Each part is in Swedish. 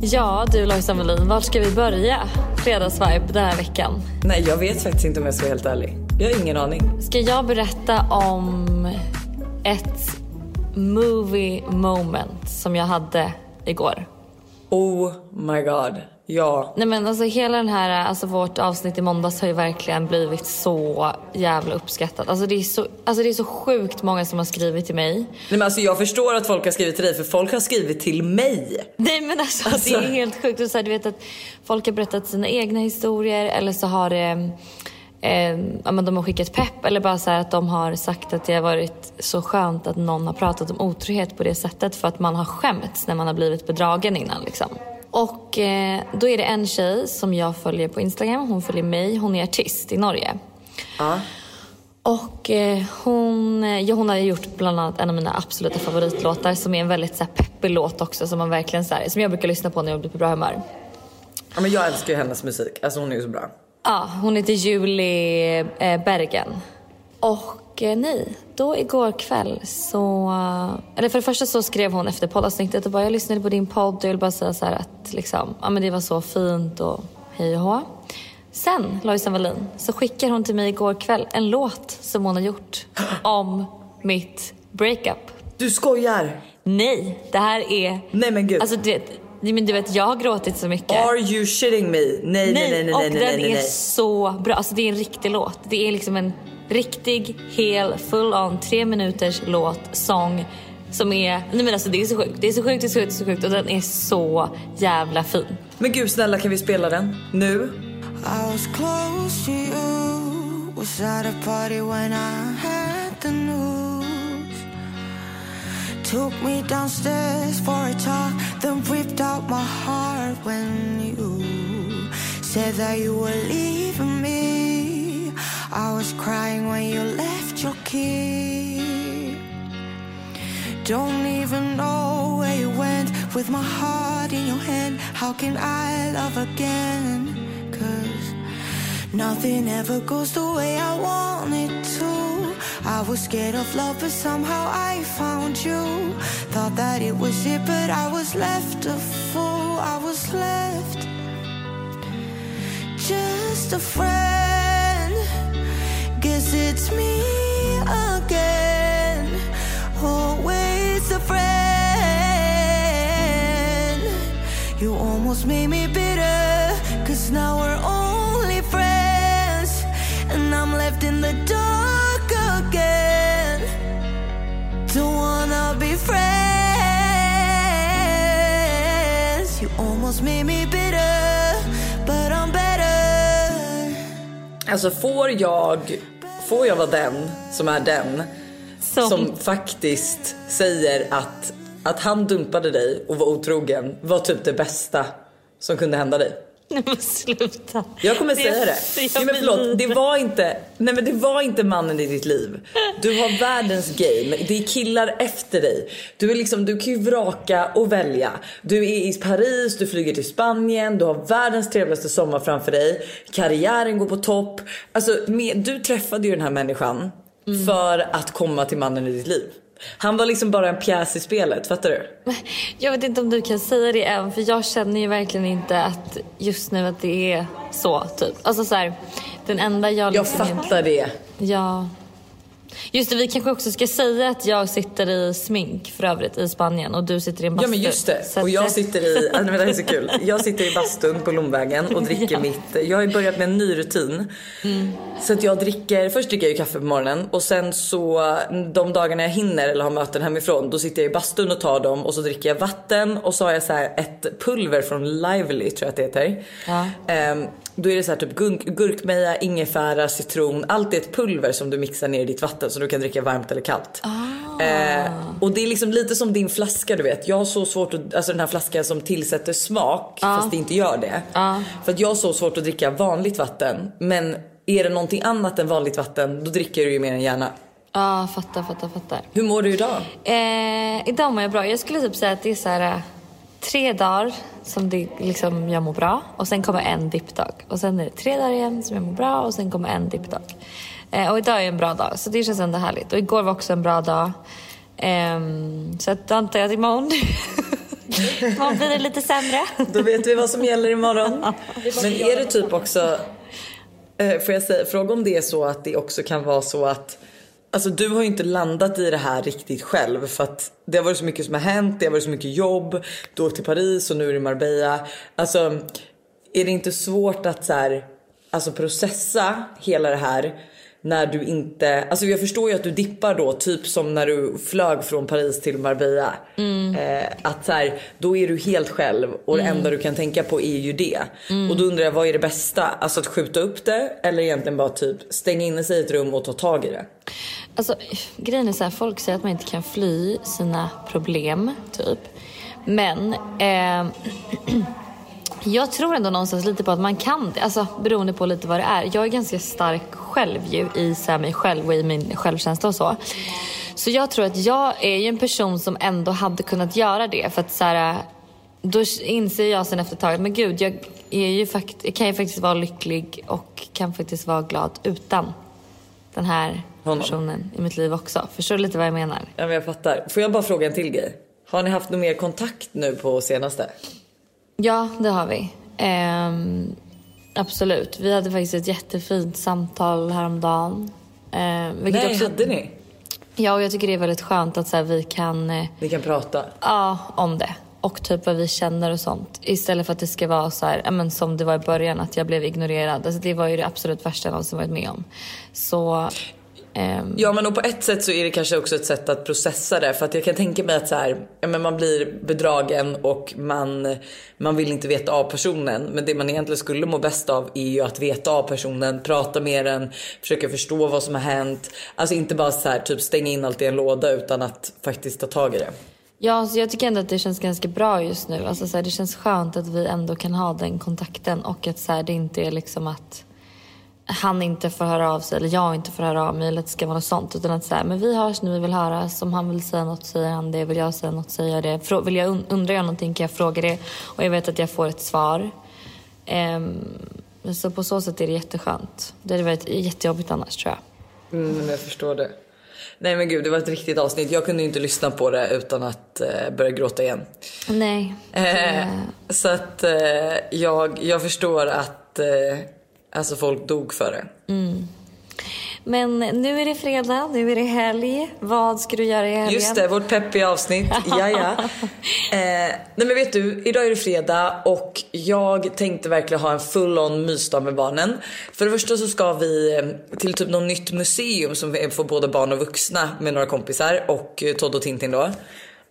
Ja, du Lojsan Wallin, var ska vi börja? Fredagsvibe den här veckan. Nej, jag vet faktiskt inte om jag ska vara helt ärlig. Jag har ingen aning. Ska jag berätta om ett movie moment som jag hade igår? Oh my god. Ja. Nej men alltså hela den här, alltså vårt avsnitt i måndags har ju verkligen blivit så jävla uppskattat. Alltså det är så, alltså det är så sjukt många som har skrivit till mig. Nej, men alltså, jag förstår att folk har skrivit till dig för folk har skrivit till mig. Nej men alltså, Alltså- det är helt sjukt. Och så här, du vet att folk har berättat sina egna historier eller så har det Eh, ja, men de har skickat pepp eller bara så här att de har sagt att det har varit så skönt att någon har pratat om otrohet på det sättet för att man har skämts när man har blivit bedragen innan liksom. Och eh, då är det en tjej som jag följer på Instagram, hon följer mig, hon är artist i Norge. Ja. Och eh, hon, eh, ja, hon har gjort bland annat en av mina absoluta favoritlåtar som är en väldigt så här, peppig låt också som man verkligen så här, som jag brukar lyssna på när jag blir på bra humör. ja men jag älskar ju hennes musik. Alltså hon är ju så bra. Ja, hon heter Julie eh, Bergen. Och eh, nej, då igår kväll så... Eller för det första så skrev hon efter poddavsnittet och bara jag lyssnade på din podd och jag vill bara säga så här att liksom, ja men det var så fint och hej och hå. Sen, Lojsan Wallin, så skickar hon till mig igår kväll en låt som hon har gjort om mitt breakup. Du skojar! Nej, det här är... Nej men gud. Alltså det, men du vet, jag har gråtit så mycket. Are you shitting me? Nej nej nej nej och nej nej den nej. är nej. så bra. Alltså det är en riktig låt. Det är liksom en riktig, hel, full on, tre minuters låt, sång som är... Nej men alltså det är så sjukt. Det är så sjukt, det är så sjukt, det är så sjukt och den är så jävla fin. Men gud snälla kan vi spela den? Nu? I was close to you. Was at a party when I had the news. Took me downstairs for a talk, then ripped out my heart when you said that you were leaving me. I was crying when you left your key. Don't even know where you went with my heart in your hand. How can I love again? Cause nothing ever goes the way I want it to. I was scared of love, but somehow I found you. Thought that it was it, but I was left a fool. I was left just a friend. You almost made me bitter. Cause now we're only friends. And I'm left in the dark again. Don't wanna be friends. You almost made me bitter. But I'm better. Alltså får jag, får jag vara den som är den Som, som faktiskt säger att, att han dumpade dig och var otrogen var typ det bästa som kunde hända dig? Nej men sluta. Jag kommer säga det. Ja, men förlåt, det var, inte, nej men det var inte mannen i ditt liv. Du har världens game. Det är killar efter dig. Du, är liksom, du kan ju vraka och välja. Du är i Paris, du flyger till Spanien, du har världens trevligaste sommar framför dig. Karriären går på topp. Alltså, med, du träffade ju den här människan Mm. för att komma till mannen i ditt liv. Han var liksom bara en pjäs i spelet, fattar du? Jag vet inte om du kan säga det än för jag känner ju verkligen inte att just nu att det är så typ. Alltså så här, den enda jag Jag liksom fattar det. Ja. Just det, vi kanske också ska säga att jag sitter i smink för övrigt i Spanien och du sitter i en bastu. Ja men just det. Så Och att- jag sitter i, men det här är så kul. Jag sitter i bastun på Lomvägen och dricker Ja. mitt, jag har ju börjat med en ny rutin. Så att jag dricker, först dricker jag kaffe på morgonen och sen så de dagarna jag hinner eller har möten hemifrån då sitter jag i bastun och tar dem och så dricker jag vatten och så har jag så här ett pulver från Lively tror jag att det heter. Ja. Ehm, då är det så här typ gurk, gurkmeja, ingefära, citron. Allt är ett pulver som du mixar ner i ditt vatten så du kan dricka varmt eller kallt. Eh, och det är liksom lite som din flaska du vet. Jag har så svårt att, alltså den här flaskan som tillsätter smak fast det inte gör det. För att jag har så svårt att dricka vanligt vatten. Men är det någonting annat än vanligt vatten då dricker du ju mer än gärna. Ja, fattar, fattar, fattar. Hur mår du idag? Eh, idag mår jag bra. Jag skulle typ säga att det är så här eh, tre dagar som det, liksom, jag mår bra och sen kommer en dippdag. Och sen är det tre dagar igen som jag mår bra och sen kommer en dippdag. Eh, och idag är en bra dag, så det känns ändå härligt. Och igår var också en bra dag. Ehm, så att då antar jag att imorgon, imorgon blir det lite sämre. Då vet vi vad som gäller imorgon. Men är det typ också, eh, får jag säga, fråga om det är så att det också kan vara så att Alltså du har ju inte landat i det här riktigt själv för att det har varit så mycket som har hänt, det har varit så mycket jobb, du åkte till Paris och nu är du i Marbella. Alltså är det inte svårt att så här, alltså processa hela det här när du inte, alltså jag förstår ju att du dippar då typ som när du flög från Paris till Marbella. Eh, att så här, då är du helt själv och det enda du kan tänka på är ju det. Och då undrar jag vad är det bästa? Alltså att skjuta upp det eller egentligen bara typ stänga in sig i ett rum och ta tag i det? Alltså, grejen är så här, folk säger att man inte kan fly sina problem, typ. Men eh, jag tror ändå någonstans lite på att man kan det, alltså beroende på lite vad det är. Jag är ganska stark själv ju i så här, mig själv och i min självkänsla och så. Så jag tror att jag är ju en person som ändå hade kunnat göra det för att så här, då inser jag sen efter ett tag men gud, jag, är ju fakt- jag kan ju faktiskt vara lycklig och kan faktiskt vara glad utan den här Honom. personen i mitt liv också. Förstår du lite vad jag menar? Ja men jag fattar. Får jag bara fråga en till grej? Har ni haft någon mer kontakt nu på senaste? Ja, det har vi. Ehm, absolut. Vi hade faktiskt ett jättefint samtal häromdagen. Ehm, vilket Nej, också, hade ni? Ja, och jag tycker det är väldigt skönt att så här, vi kan, eh, Ni kan prata. ja, om det. Och typ vad vi känner och sånt. Istället för att det ska vara så här, men som det var i början, att jag blev ignorerad. Alltså, det var ju det absolut värsta jag någonsin varit med om. Så, Ja men och på ett sätt så är det kanske också ett sätt att processa det för att jag kan tänka mig att så här, ja, men man blir bedragen och man, man vill inte veta av personen men det man egentligen skulle må bäst av är ju att veta av personen, prata med den, försöka förstå vad som har hänt. Alltså inte bara så här, typ stänga in allt i en låda utan att faktiskt ta tag i det. Ja, så jag tycker ändå att det känns ganska bra just nu. Alltså, så här, det känns skönt att vi ändå kan ha den kontakten och att så här, det inte är liksom att han inte får höra av sig eller jag inte får höra av mig eller att det ska vara något sånt. Utan att här, men vi hörs när vi vill höras. Om han vill säga något säger han det. Vill jag säga något säger jag det. Frå- Vill jag und- undrar jag någonting kan jag fråga det och jag vet att jag får ett svar. Ehm, så på så sätt är det jätteskönt. Det hade varit jättejobbigt annars tror jag. Mm, jag förstår det. Nej men gud det var ett riktigt avsnitt. Jag kunde ju inte lyssna på det utan att eh, börja gråta igen. Nej. Eh, så att eh, jag, jag förstår att eh, alltså folk dog för det. Men nu är det fredag, nu är det helg. Vad ska du göra i helgen? Just det, vårt peppiga avsnitt. ja, ja. Eh, nej men vet du, idag är det fredag och jag tänkte verkligen ha en full on mysdag med barnen. För det första så ska vi eh, till typ något nytt museum som är för både barn och vuxna med några kompisar och eh, Todd och Tintin då.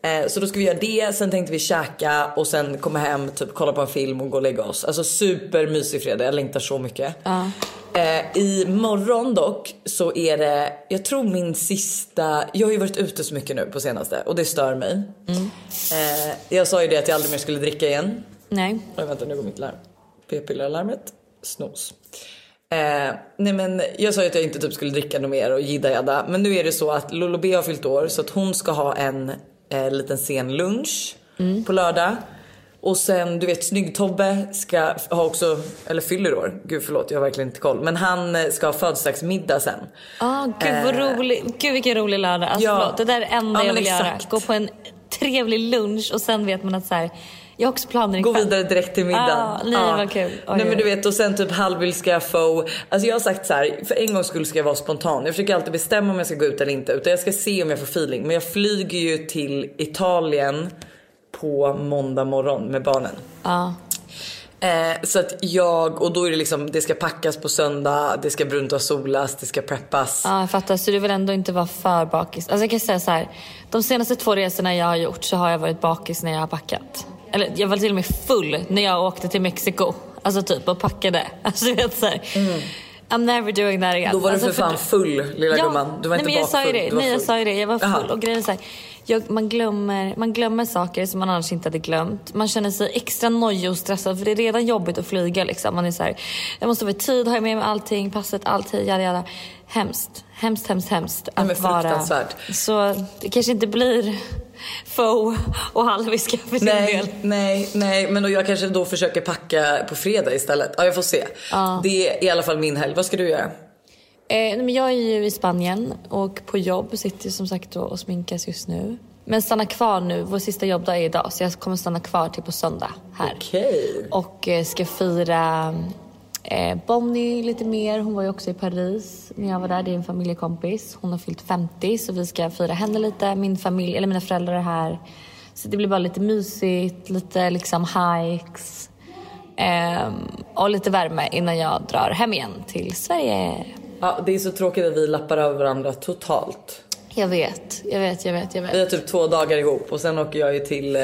Eh, Så då ska vi göra det, sen tänkte vi käka och sen komma hem, typ kolla på en film och gå och lägga oss. Alltså supermysig fredag, jag längtar så mycket. Eh, I morgon dock så är det, jag tror min sista, jag har ju varit ute så mycket nu på senaste och det stör mig. Eh, jag sa ju det att jag aldrig mer skulle dricka igen. Nej. Oj vänta nu går mitt larm. P-piller-larmet. Snos. Eh, nej men jag sa ju att jag inte typ skulle dricka något mer och jidda jadda. Men nu är det så att Lolo B har fyllt år så att hon ska ha en eh, liten sen lunch på lördag. Och sen du vet snygg-Tobbe ska ha också, eller fyller år. Gud förlåt jag har verkligen inte koll. Men han eh, ska ha födelsedagsmiddag sen. Ah, gud vad rolig. Gud vilken rolig lördag. Alltså, Eh. Ja. förlåt, det där är det enda Ja, jag vill göra. exakt. Gå på en trevlig lunch och sen vet man att så här, jag har också planer Gå ikväll. vidare direkt till middagen. Ah, nej, vad kul. Oj, nej men du vet och sen typ halvvill ska jag få. Alltså jag har sagt så här, för en gångs skull ska jag vara spontan. Jag försöker alltid bestämma om jag ska gå ut eller inte. Utan jag ska se om jag får feeling. Men jag flyger ju till Italien på måndag morgon med barnen. Ja. Eh, så att jag, och då är det liksom, det ska packas på söndag, det ska brunta solas, det ska preppas. Ja, jag fattar. Så du vill ändå inte vara för bakis. Alltså jag kan säga så här. De senaste två resorna jag har gjort så har jag varit bakis när jag har packat. Eller jag var till och med full när jag åkte till Mexiko. Alltså typ och packade. Alltså du vet så här. I'm never doing that again. Mm. Då var du alltså, för fan full lilla gumman. Du var nej, inte men jag sa ju bakfull, det. du var Nej jag full. sa ju det. Jag var full. Jaha. Och grejen är så här, jag, man, glömmer, man glömmer saker som man annars inte hade glömt. Man känner sig extra nojig och stressad för det är redan jobbigt att flyga. Liksom. Man är så här, jag måste vara i tid, har jag med mig allting, passet, allting, jada jada. Hemskt, hemskt, hemskt, hemskt men att vara. fruktansvärt. Så det kanske inte blir faux och halviska för din Nej, del. nej, nej, men då jag kanske då försöker packa på fredag istället. Ja, jag får se. Det är i alla fall min helg. Vad ska du göra? Eh, men jag är ju i Spanien och på jobb. Sitter som sagt och sminkas just nu. Men stannar kvar nu. Vår sista jobbdag är idag så jag kommer stanna kvar till på söndag här. Okej. Och eh, ska fira eh, Bonnie lite mer. Hon var ju också i Paris när jag var där. Det är en familjekompis. Hon har fyllt 50 så vi ska fira henne lite. Min familj, eller mina föräldrar är här. Så det blir bara lite mysigt, lite liksom hikes. ehm, och lite värme innan jag drar hem igen till Sverige. Ja, det är så tråkigt att vi lappar över varandra totalt. Jag vet, jag vet, jag vet, jag vet. Vi har typ två dagar ihop och sen åker jag ju till eh,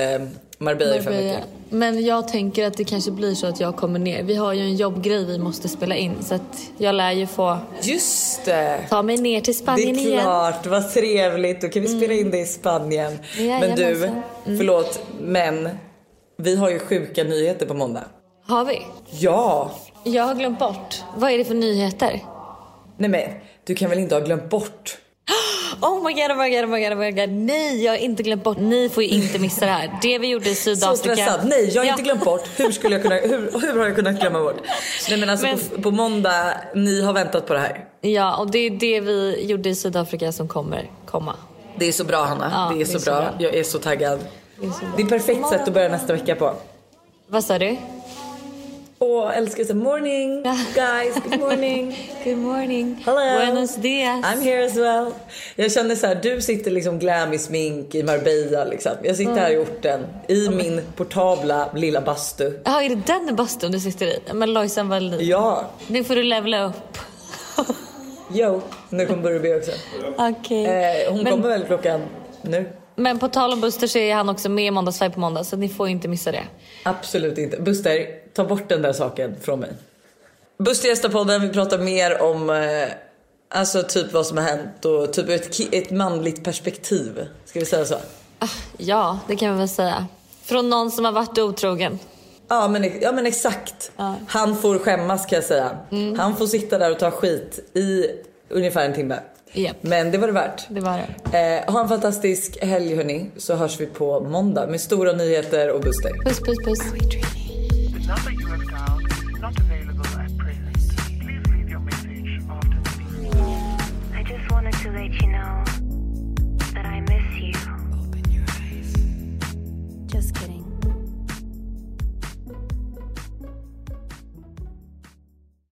Marbella fem Marbella. veckor. Men jag tänker att det kanske blir så att jag kommer ner. Vi har ju en jobbgrej vi måste spela in så att jag lär ju få Just det! ta mig ner till Det Spanien är igen. klart, vad trevligt. Då kan vi spela in det i Spanien. Men du, Jajamensan. förlåt, men vi har ju sjuka nyheter på måndag. Har vi? Ja! Jag har glömt bort. Vad är det för nyheter? Nej men, du kan väl inte ha glömt bort? Oh my god, oh my god, oh my god, oh my god. Nej, jag har inte glömt bort. Ni får ju inte missa det här. Det vi gjorde i Så Sydafrika. stressad. Nej, jag har inte glömt bort. Hur, skulle jag kunna, hur, hur har jag kunnat glömma bort? Nej men alltså Men- På, på måndag, ni har väntat på det här. Ja, och det är det vi gjorde i Sydafrika som kommer komma. Det är så bra Hanna. Ja, det är så, bra. bra. Jag är så taggad. Det är så. Det är perfekt sätt att börja nästa vecka på. Vad sa du? Åh, älskar så morning guys, good morning. Good morning. Hello. Buenos dias. I'm here as well. Jag känner så här, du sitter liksom glam i smink i Marbella liksom. Jag sitter här i orten i min portabla lilla bastu. Ja, är det den bastun du sitter i? Men Lojsan Wallin. Ja, Nu får du levla upp. yo, nu kommer Burby också. Okej. Eh, hon Men- kommer väl klockan nu? Men på tal om Buster så är han också med i Måndagsvibe på måndag så ni får inte missa det. Absolut inte. Buster, ta bort den där saken från mig. Buster gästar podden, vi pratar mer om eh, alltså typ vad som har hänt och typ ett, ett manligt perspektiv. Ska vi säga så? Ah, ja, det kan vi väl säga. Från någon som har varit otrogen. Ja men, ja, men exakt. Han får skämmas kan jag säga. Han får sitta där och ta skit i ungefär en timme. Japp. Men det var det värt. Det var det. Eh, ha en fantastisk helg hörni, så hörs vi på måndag med stora nyheter och Buster. Puss, puss, puss.